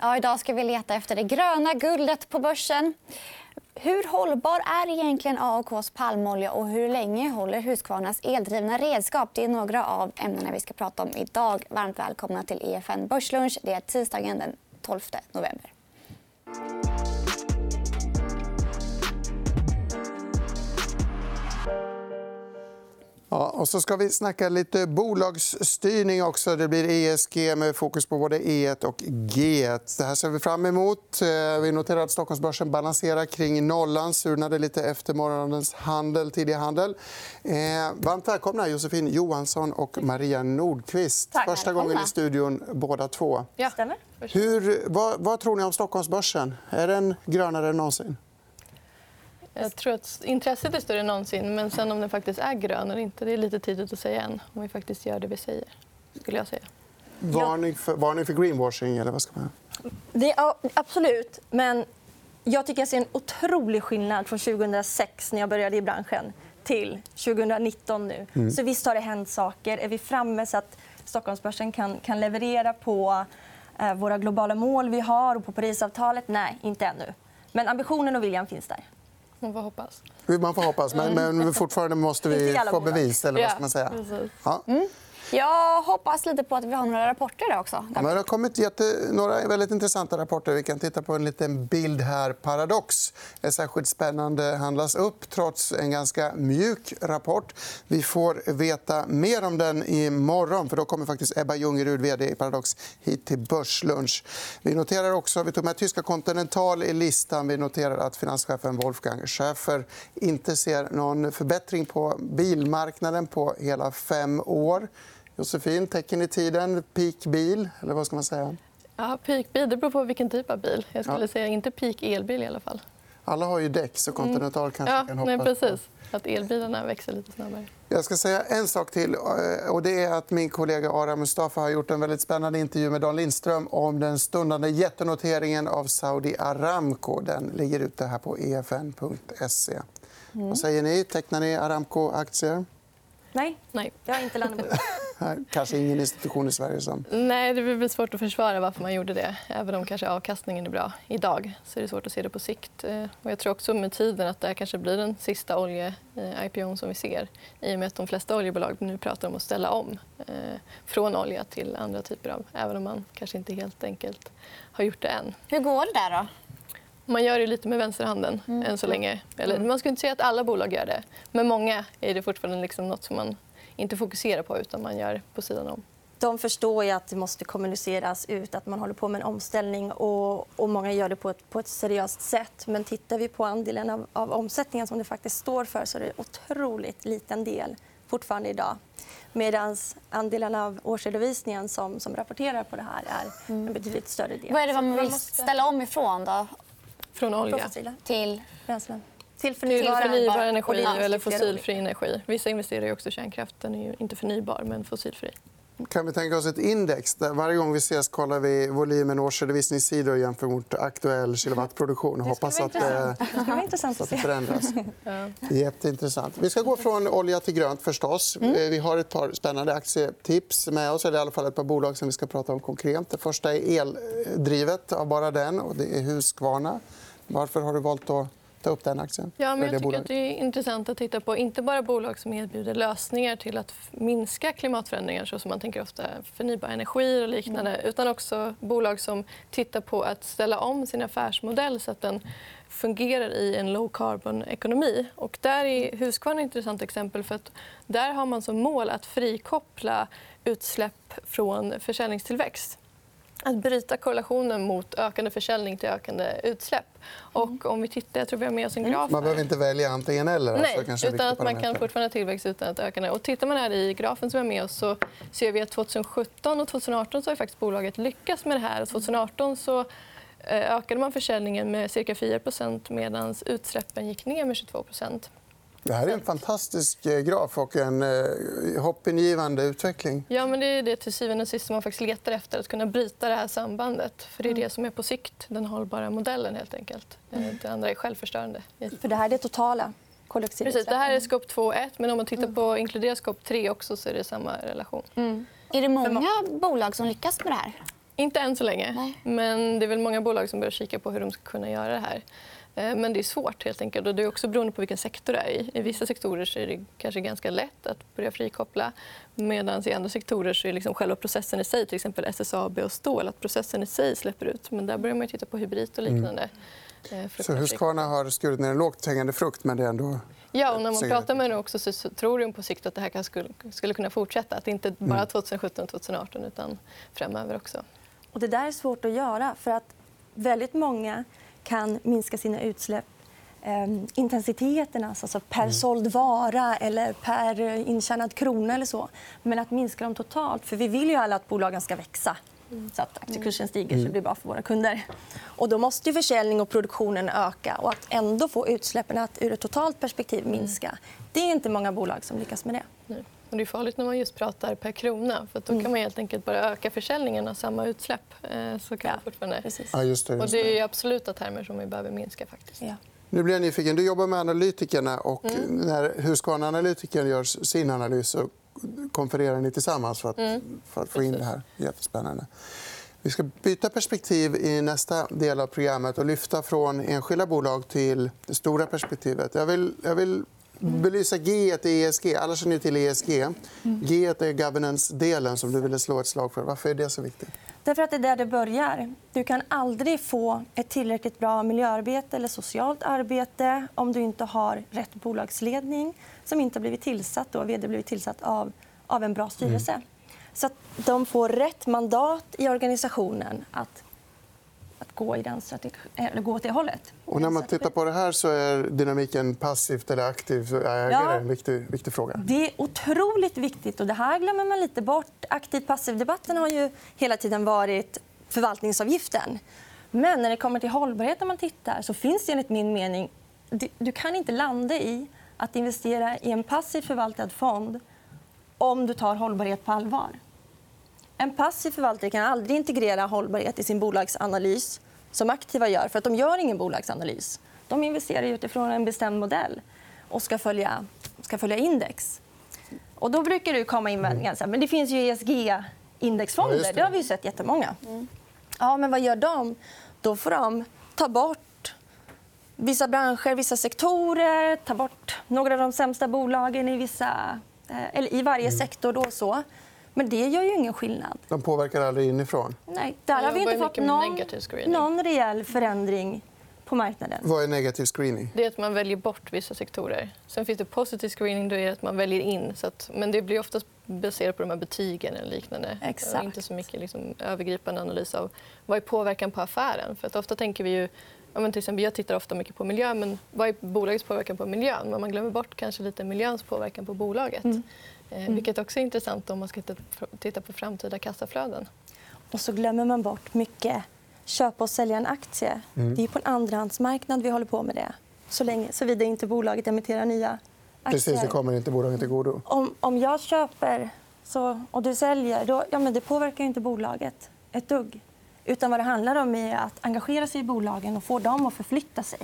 Ja, idag ska vi leta efter det gröna guldet på börsen. Hur hållbar är egentligen AOKs palmolja och hur länge håller Husqvarnas eldrivna redskap? Det är några av ämnena vi ska prata om idag. Varmt välkomna till EFN Börslunch. Det är tisdagen den 12 november. Ja, och så ska vi snacka lite bolagsstyrning också. Det blir ESG med fokus på både E1 och G1. Det här ser vi fram emot. Eh, vi noterar att Stockholmsbörsen balanserar kring nollan. Surnade lite efter morgonens handel, tidiga handel. Eh, varmt välkomna, Josefin Johansson och Maria Nordqvist. Tack. Första gången i studion, båda två. Ja. Hur, vad, vad tror ni om Stockholmsbörsen? Är den grönare än någonsin? Jag tror att intresset är större än någonsin. Men sen om den faktiskt är grön eller inte det är lite tidigt att säga än. Om vi faktiskt gör det vi säger. skulle jag säga. Varning för, varning för greenwashing? Eller vad ska man... Det, ja, absolut. Men jag tycker jag ser en otrolig skillnad från 2006 när jag började i branschen till 2019 nu. Mm. Så visst har det hänt saker. Är vi framme så att Stockholmsbörsen kan, kan leverera på eh, våra globala mål vi har och på Parisavtalet? Nej, inte ännu. Men ambitionen och viljan finns där. Man får hoppas. Man får hoppas, men, men fortfarande måste vi få bevis. Eller vad ska man säga? precis. Ja. Jag hoppas lite på att vi har några rapporter idag också. Ja, men det har kommit jätte... några väldigt intressanta rapporter. Vi kan titta på en liten bild här. Paradox är särskilt spännande. handlas upp trots en ganska mjuk rapport. Vi får veta mer om den i För då kommer faktiskt Ebba Ljungerud, vd i Paradox, hit till Börslunch. Vi noterar också vi tog med tyska Continental i listan. Vi noterar att finanschefen Wolfgang Schäfer inte ser någon förbättring på bilmarknaden på hela fem år. Josefin, tecken i tiden, peak bil, eller vad ska man säga? Ja, peakbil det beror på vilken typ av bil. Jag skulle Ja. säga inte peak elbil i alla fall. Alla har ju däck, så Continental kanske Ja, kan hoppas nej, precis. Att elbilarna växer lite snabbare. Jag ska säga en sak till. eh, och det är att Min kollega Aram Mustafa har gjort en väldigt spännande intervju med Dan Lindström om den stundande jättenoteringen av Saudi Aramco. Den ligger ute här på E efn.se. Vad säger ni? Tecknar ni Aramco-aktier? Nej, Nej. jag har inte landat på Här, Kanske ingen institution i Sverige som... Nej, det blir svårt att försvara varför man gjorde det. Även om kanske avkastningen är bra idag så är det svårt att se det på sikt. Eh, Och jag tror också med tiden att det här kanske blir den sista olje-IPO som vi ser i och med att de flesta oljebolag nu pratar om att ställa om eh, från olja till andra typer av... Även om man kanske inte helt enkelt har gjort det än. Hur går det där? då? Man gör det lite med vänsterhanden än så länge. Eller, man ska inte säga att alla bolag gör det. Men många är det fortfarande liksom något som man inte fokuserar på utan man gör på sidan om. De förstår ju att det måste kommuniceras ut att man håller på med en omställning. Och, och Många gör det på ett, på ett seriöst sätt. Men tittar vi på andelen av, av omsättningen som det faktiskt står för så är det en otroligt liten del fortfarande idag. Medan andelen av årsredovisningen som, som rapporterar på det här är en betydligt större del. Vad är det man vill måste- ställa om ifrån då? Från olja till... bränslen. Till till förnybara, förnybar energi Och det eller fossilfri energi. Vissa investerar ju också i kärnkraft. Den är ju inte förnybar, men fossilfri. Kan vi tänka oss ett index? Där varje gång vi ses kollar vi volymen årsredovisningssidor jämfört mot aktuell kilowattproduktion. Hoppas att, eh, Det ska bli intressant att att det förändras. Jätteintressant. Vi ska gå från olja till grönt. förstås. Eh, Vi har ett par spännande aktietips med oss. Eller i alla fall ett par bolag som vi ska prata om konkret. Det första är eldrivet av bara den. och Det är Husqvarna. Varför har du valt att ta upp den aktien? Ja, men jag tycker bolaget? att det är intressant att titta på inte bara bolag som erbjuder lösningar till att minska klimatförändringar så som man tänker ofta förnybar energi och liknande utan också bolag som tittar på att ställa om sin affärsmodell så att den fungerar i en low carbon-ekonomi. Och där är Husqvarna ett intressant exempel. för att Där har man som mål att frikoppla utsläpp från försäljningstillväxt att bryta korrelationen mot ökande försäljning till ökande utsläpp. Och om vi tittar, jag tror vi har med oss en graf Man behöver inte välja antingen eller. alltså, Nej, är utan att man kan fortfarande ha tillväxt utan att öka. Och tittar man här i grafen som är med oss så ser vi att 2017 och 2018 så har faktiskt bolaget lyckats med det här. Och 2018 så eh, ökade man försäljningen med cirka 4% medan utsläppen gick ner med 22 Det här är en fantastisk eh, graf och en eh, hoppingivande utveckling. Ja, men det är det till syvende och sist som man faktiskt letar efter. Att kunna bryta det här sambandet. För Det är det som är på sikt den hållbara modellen. helt enkelt. Eh, Det andra är självförstörande. För det här är det totala koldioxidutsläppet. Precis, det här är skop 2 och 1. Men om man tittar på inkluderar skop 3 också så är det samma relation. Är det många bolag som lyckas med det här? Inte än så länge. Nej. Men det är väl många bolag som börjar kika på hur de ska kunna göra det här. Eh, Men det är svårt. helt enkelt. Och det är också beroende på vilken sektor det är i. I vissa sektorer så är det kanske ganska lätt att börja frikoppla. Medan i andra sektorer så är liksom själva processen i sig, till exempel SSAB och stål, att processen i sig släpper ut. Men där börjar man ju titta på hybrid och liknande. eh, för att Så Husqvarna har skurit ner en lågt hängande frukt, men det är ändå... Ja, och när man pratar med henne också så tror hon på sikt att det här kan, skulle, skulle kunna fortsätta. Att inte bara Mm. 2017 och 2018 utan framöver också. Och det där är svårt att göra för att väldigt många kan minska sina utsläpp eh, intensiteterna, alltså per såld vara eller per eh, intjänad krona eller så. Men att minska dem totalt, för vi vill ju alla att bolagen ska växa så att aktiekursen stiger så det blir bra för våra kunder. Och då måste ju försäljning och produktionen öka och att ändå få utsläppen att ur ett totalt perspektiv minska. Det är inte många bolag som lyckas med det. Och det är farligt när man just pratar per krona. För då kan man helt enkelt bara öka försäljningen av samma utsläpp. Eh, Så kan Ja, man fortfarande... Precis. Ja, just det, Och just det det. är absoluta termer som vi behöver minska. faktiskt. Ja. Nu blir jag nyfiken. Du jobbar med analytikerna. och När Husqvarna-analytikern gör sin analys så konfererar ni tillsammans för att, för att få in det här. Jättespännande. Vi ska byta perspektiv i nästa del av programmet och lyfta från enskilda bolag till det stora perspektivet. Jag vill, jag vill belysa G i ESG. Alla känner ju till ESG. G är governance-delen som du ville slå ett slag för. Varför är det så viktigt? Därför att det är där det börjar. Du kan aldrig få ett tillräckligt bra miljöarbete eller socialt arbete om du inte har rätt bolagsledning som inte har blivit tillsatt, då, vd blivit tillsatt av, av en bra styrelse. Så att de får rätt mandat i organisationen att, att gå, i den strategi, eller gå åt det hållet. Och när man tittar på det här så är dynamiken passivt eller aktivt ägare Ja. en viktig, viktig fråga. Det är otroligt viktigt. och Det här glömmer man lite bort. Aktiv passiv-debatten har ju hela tiden varit förvaltningsavgiften. Men när det kommer till hållbarhet, när man tittar, så finns det enligt min mening... Du, du kan inte landa i att investera i en passivt förvaltad fond om du tar hållbarhet på allvar. En passiv förvaltare kan aldrig integrera hållbarhet i sin bolagsanalys som aktiva gör. för att De gör ingen bolagsanalys. De investerar utifrån en bestämd modell och ska följa, ska följa index. Och då brukar det komma invändningar. Men det finns ju ESG-indexfonder. Ja, det. det. har vi ju sett jättemånga. Ja, men vad gör de? Då får de ta bort vissa branscher, vissa sektorer, ta bort några av de sämsta bolagen i, vissa, eh, eller i varje sektor. Då så. Men det gör ju ingen skillnad. De påverkar aldrig inifrån. Nej, där har vi inte fått någon, någon reell förändring på marknaden. Vad är negativ screening? Det är att man väljer bort vissa sektorer. Sen finns det positiv screening. Då är det att man väljer in. Så att, men det blir oftast baserat på de här betygen eller liknande. Exakt. Och inte så mycket liksom, övergripande analys av vad är påverkan på affären. För att ofta tänker vi ju... Ja, men till exempel, jag tittar ofta mycket på miljö. Men vad är bolagets påverkan på miljön? Men man glömmer bort kanske lite miljöns påverkan på bolaget. Eh, vilket också är intressant om man ska titta- på framtida kassaflöden. Och så glömmer man bort mycket. Köpa och sälja en aktie. Det är på en andrahandsmarknad vi håller på med det. Så länge, såvida inte bolaget emitterar nya aktier. Precis, det kommer inte bolagen till godo. Om, om jag köper så, och du säljer, då, ja, men det påverkar ju inte bolaget ett dugg. Utan vad det handlar om är att engagera sig i bolagen och få dem att förflytta sig.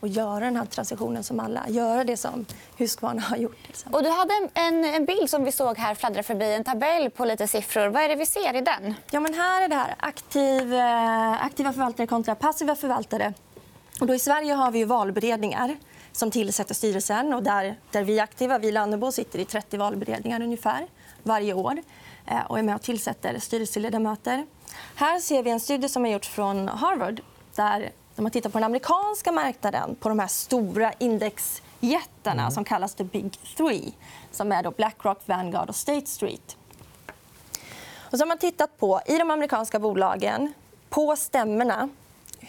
Och göra den här transitionen som alla. Göra det som Husqvarna har gjort. exempel. Och du hade en, en, bild som vi såg här fladdra förbi, en tabell på lite siffror. Vad är det vi ser i den? Ja, men här är det här aktiv, eh, aktiva förvaltare kontra passiva förvaltare. Och då I Sverige har vi ju valberedningar som tillsätter styrelsen. Och där, där vi är aktiva, vi i Lannebo, sitter i 30 valberedningar ungefär varje år och är med och tillsätter styrelseledamöter. Här ser vi en studie som har gjorts från Harvard där de har tittat på den amerikanska marknaden på de här stora indexjättarna som kallas the big three som är då Blackrock, Vanguard och State Street. Och så har man tittat på, i de amerikanska bolagen, på stämmorna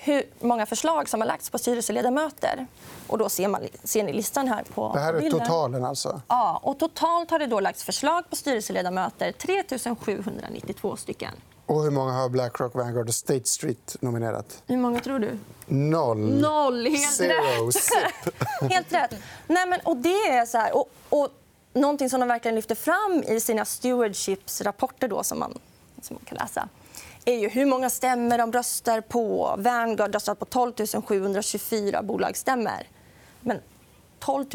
hur många förslag som har lagts på styrelseledamöter. Och då ser, man, ser ni listan här på Det här är bilden. totalen. alltså. Ja, och totalt har det då lagts förslag på styrelseledamöter, 3 792 stycken. Och hur många har Blackrock, Vanguard och State Street nominerat? Hur många tror du? Noll. Noll. Helt Zero. rätt. Helt rätt. Nej, men, och det är så här, och, och någonting som de verkligen lyfter fram i sina stewardshipsrapporter som, man, som man kan läsa är ju hur många stämmer de röstar på. Vanguard röstar på 12 724 bolagsstämmer. Men 12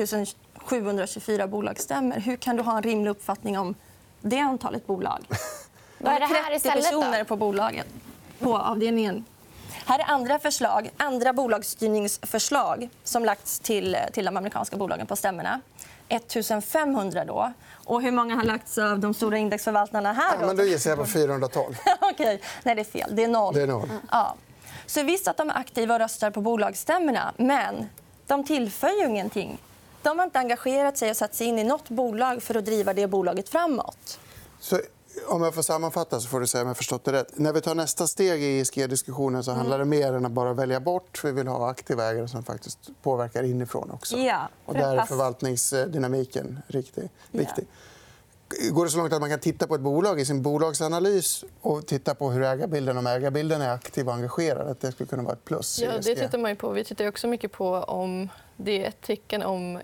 724 bolagsstämmer, hur kan du ha en rimlig uppfattning om det antalet bolag? Vad är det här 30 istället då? personer på bolaget, på avdelningen. Här är andra förslag, andra bolagsstyrningsförslag som lagts till, till de amerikanska bolagen på stämmorna. 1500 då. Och hur många har lagts av de stora indexförvaltarna här? Ja, Då? men då gissar jag på 412. Okej, nej det är fel. Det är noll. Det är noll. Ja. Så visst att de är aktiva och röstar på bolagsstämmorna, men de tillför ju ingenting. De har inte engagerat sig och satt sig in i nåt bolag för att driva det bolaget framåt. Så om jag får sammanfatta så får du säga om jag förstått det rätt. När vi tar nästa steg i ESG-diskussionen så handlar det mer än att bara välja bort. Vi vill ha aktiva ägare som faktiskt påverkar inifrån också. Ja, och där är förvaltningsdynamiken riktig, viktig. Går det så långt att man kan titta på ett bolag i sin bolagsanalys och titta på hur ägarbilden, om ägarbilden är aktiv och engagerad, att det skulle kunna vara ett plus? Ja, det tittar man ju på. Vi tittar också mycket på om det är ett tecken om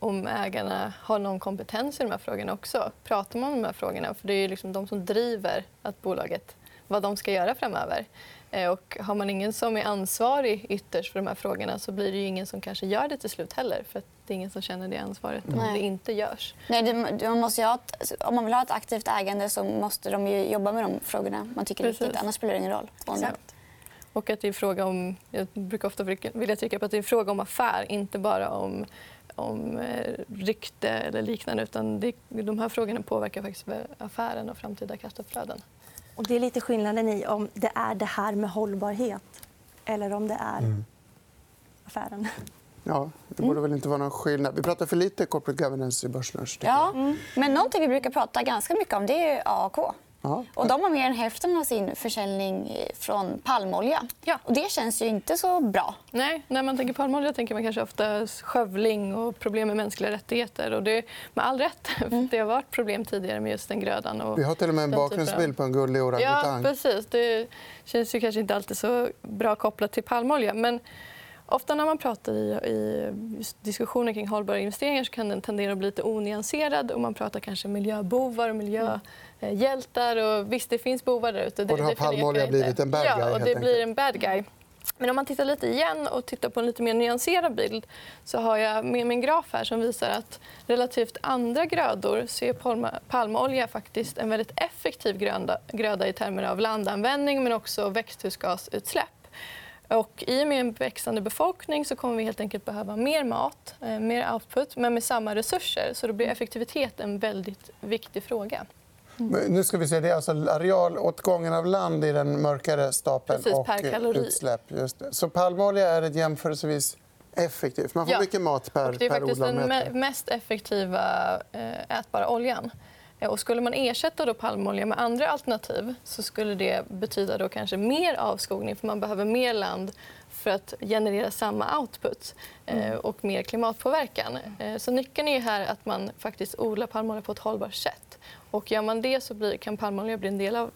om ägarna har någon kompetens i de här frågorna också. Pratar man om de här frågorna? För Det är liksom de som driver att bolaget, vad de ska göra framöver. Eh, Och har man ingen som är ansvarig ytterst för de här frågorna så blir det ingen som kanske gör det till slut heller. För det är ingen som känner det ansvaret om Nej. det inte görs. Nej, det, man måste ha ett, om man vill ha ett aktivt ägande så måste de ju jobba med de frågorna man tycker är Precis. viktigt. Annars spelar det ingen roll. Exakt. Och att det är fråga om, jag brukar ofta vilja trycka på att det är en fråga om affär, inte bara om, om eh, rykte eller liknande. Utan det, de här frågorna påverkar faktiskt affären och framtida kassaflöden. Och det är lite skillnaden i om det är det här med hållbarhet eller om det är Mm. affären. Ja, det borde väl inte vara någon skillnad. Vi pratar för lite corporate governance i Börslunch. Ja, men någonting vi brukar prata ganska mycket om det är AAK. Ja. Och de har mer än hälften av sin försäljning från palmolja. Ja. Och det känns ju inte så bra. Nej, när man tänker palmolja tänker man kanske ofta skövling och problem med mänskliga rättigheter. Och det är med all rätt. för Det har varit problem tidigare med just den grödan. Och Vi har till och med en bakgrundsbild på en gullig Ja, orangutang. precis. Det känns ju kanske inte alltid så bra kopplat till palmolja. Men ofta när man pratar i, diskussioner kring hållbara investeringar så kan den tendera att bli lite onyanserad. Och man pratar kanske miljöbovar och miljöhjältar. Och visst, det finns bovar där ute. Och då har palmolja blivit en bad ja, guy, och helt det blir en bad guy. Men om man tittar lite igen och tittar på en lite mer nyanserad bild så har jag med mig en graf här som visar att relativt andra grödor så är palmolja faktiskt en väldigt effektiv gröda, gröda i termer av landanvändning men också växthusgasutsläpp. Och I och med en växande befolkning så kommer vi helt enkelt behöva mer mat, eh, mer output, men med samma resurser. Så då blir effektivitet en väldigt viktig fråga. Men Nu ska vi se. Det är alltså arealåtgången av land i den mörkare stapeln Precis, och kalori. utsläpp. Just det. Så palmolja är ett jämförelsevis effektivt. Man får Ja. mycket mat per, Och det är faktiskt den mest effektiva eh, ätbara oljan. Eh, Och skulle man ersätta då palmolja med andra alternativ så skulle det betyda då kanske mer avskogning för man behöver mer land för att generera samma output eh, och mer klimatpåverkan. Eh, Så nyckeln är här att man faktiskt odlar palmolja på ett hållbart sätt. Och gör man det så blir, kan palmolja bli en del av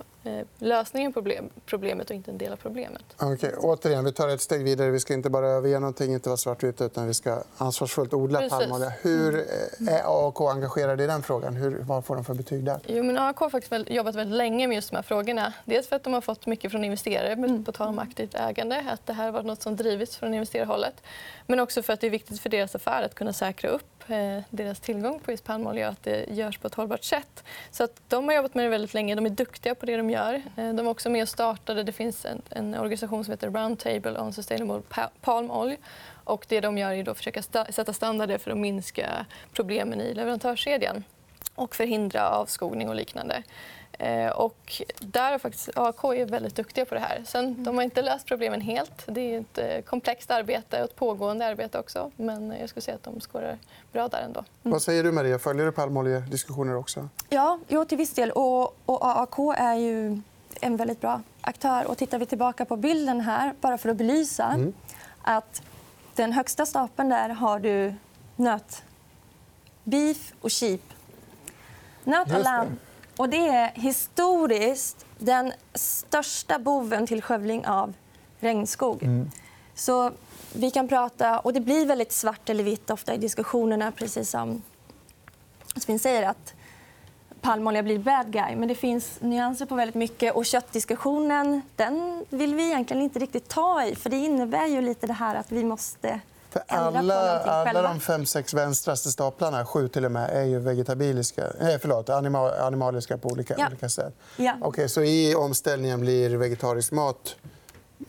lösningen på problem, problemet och inte en del av problemet. Okej, återigen, vi tar ett steg vidare. Vi ska inte bara överge någonting, inte vara svartvit, utan vi ska ansvarsfullt odla palmolja. Hur eh, är AAK engagerade i den frågan? Hur, vad får de för betyg där? Jo, men AAK har faktiskt jobbat väldigt länge med just de här frågorna. Dels för att de har fått mycket från investerare, men på tal om aktivt ägande. Att det här varit något som drivits från investerarhållet. Men också för att det är viktigt för deras affär att kunna säkra upp eh, deras tillgång på just palmolja och att det görs på ett hållbart sätt. Så att de har jobbat med det väldigt länge. De är duktiga på det de gör. Eh, de var också med och startade. Det finns en, en organisation som heter Roundtable on Sustainable Palm Oil. Och det de gör är att försöka sta- sätta standarder för att minska problemen i leverantörskedjan och förhindra avskogning och liknande. Eh, Och där är faktiskt AAK är väldigt duktiga på det här. Sen, de har inte löst problemen helt. Det är ett eh, komplext arbete och ett pågående arbete också. Men jag skulle säga att de skårar bra där ändå. Vad säger du, Maria? Följer du palmoljediskussioner också? Ja, jo, till viss del. Och, och AAK är ju en väldigt bra aktör. Och tittar vi tillbaka på bilden här, bara för att belysa att den högsta stapeln där har du nöt, beef och sheep. Nöt och det. är historiskt den största boven till skövling av regnskog. Så vi kan prata, och det blir väldigt svart eller vitt ofta i diskussionerna, precis som Sven säger att palmolja blir bad guy. Men det finns nyanser på väldigt mycket. Och köttdiskussionen den vill vi egentligen inte riktigt ta i. För Det innebär ju lite det här att vi måste För alla, alla de fem, sex vänstraste staplarna, sju till och med, är ju vegetabiliska, eh, förlåt, anima, animaliska på olika, Ja. olika sätt. Ja. Okej, så i omställningen blir vegetarisk mat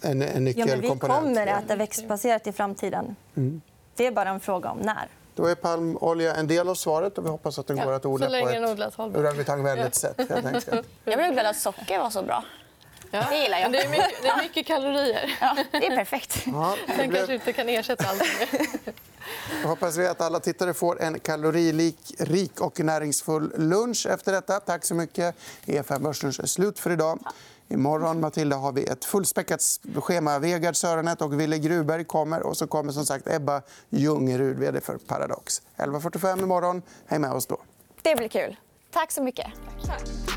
en, en Ja, men vi nyckelkomponent? kommer äta växtbaserat i framtiden. Mm. Det är bara en fråga om när. Då är palmolja en del av svaret och vi hoppas att den Ja, går att odla så länge på ett orangutangvänligt sätt. Enkelt. Jag blev glad att socker var så bra. Ja. Det gillar jag. Men det, är mycket, det är mycket kalorier. Ja, det är perfekt. Ja, det Den blev... kanske inte kan ersätta allting. Jag hoppas vi att alla tittare får en kaloririk rik och näringsfull lunch efter detta. Tack så mycket. EFN Börslunch är slut för idag. Imorgon Matilda, har vi ett fullspäckat schema. Vegard Sörenet och Ville Gruberg kommer. Och så kommer som sagt Ebba Ljungerud, vd för Paradox. 11.45 imorgon. Häng med oss då. Det blir kul. Tack så mycket. Tack.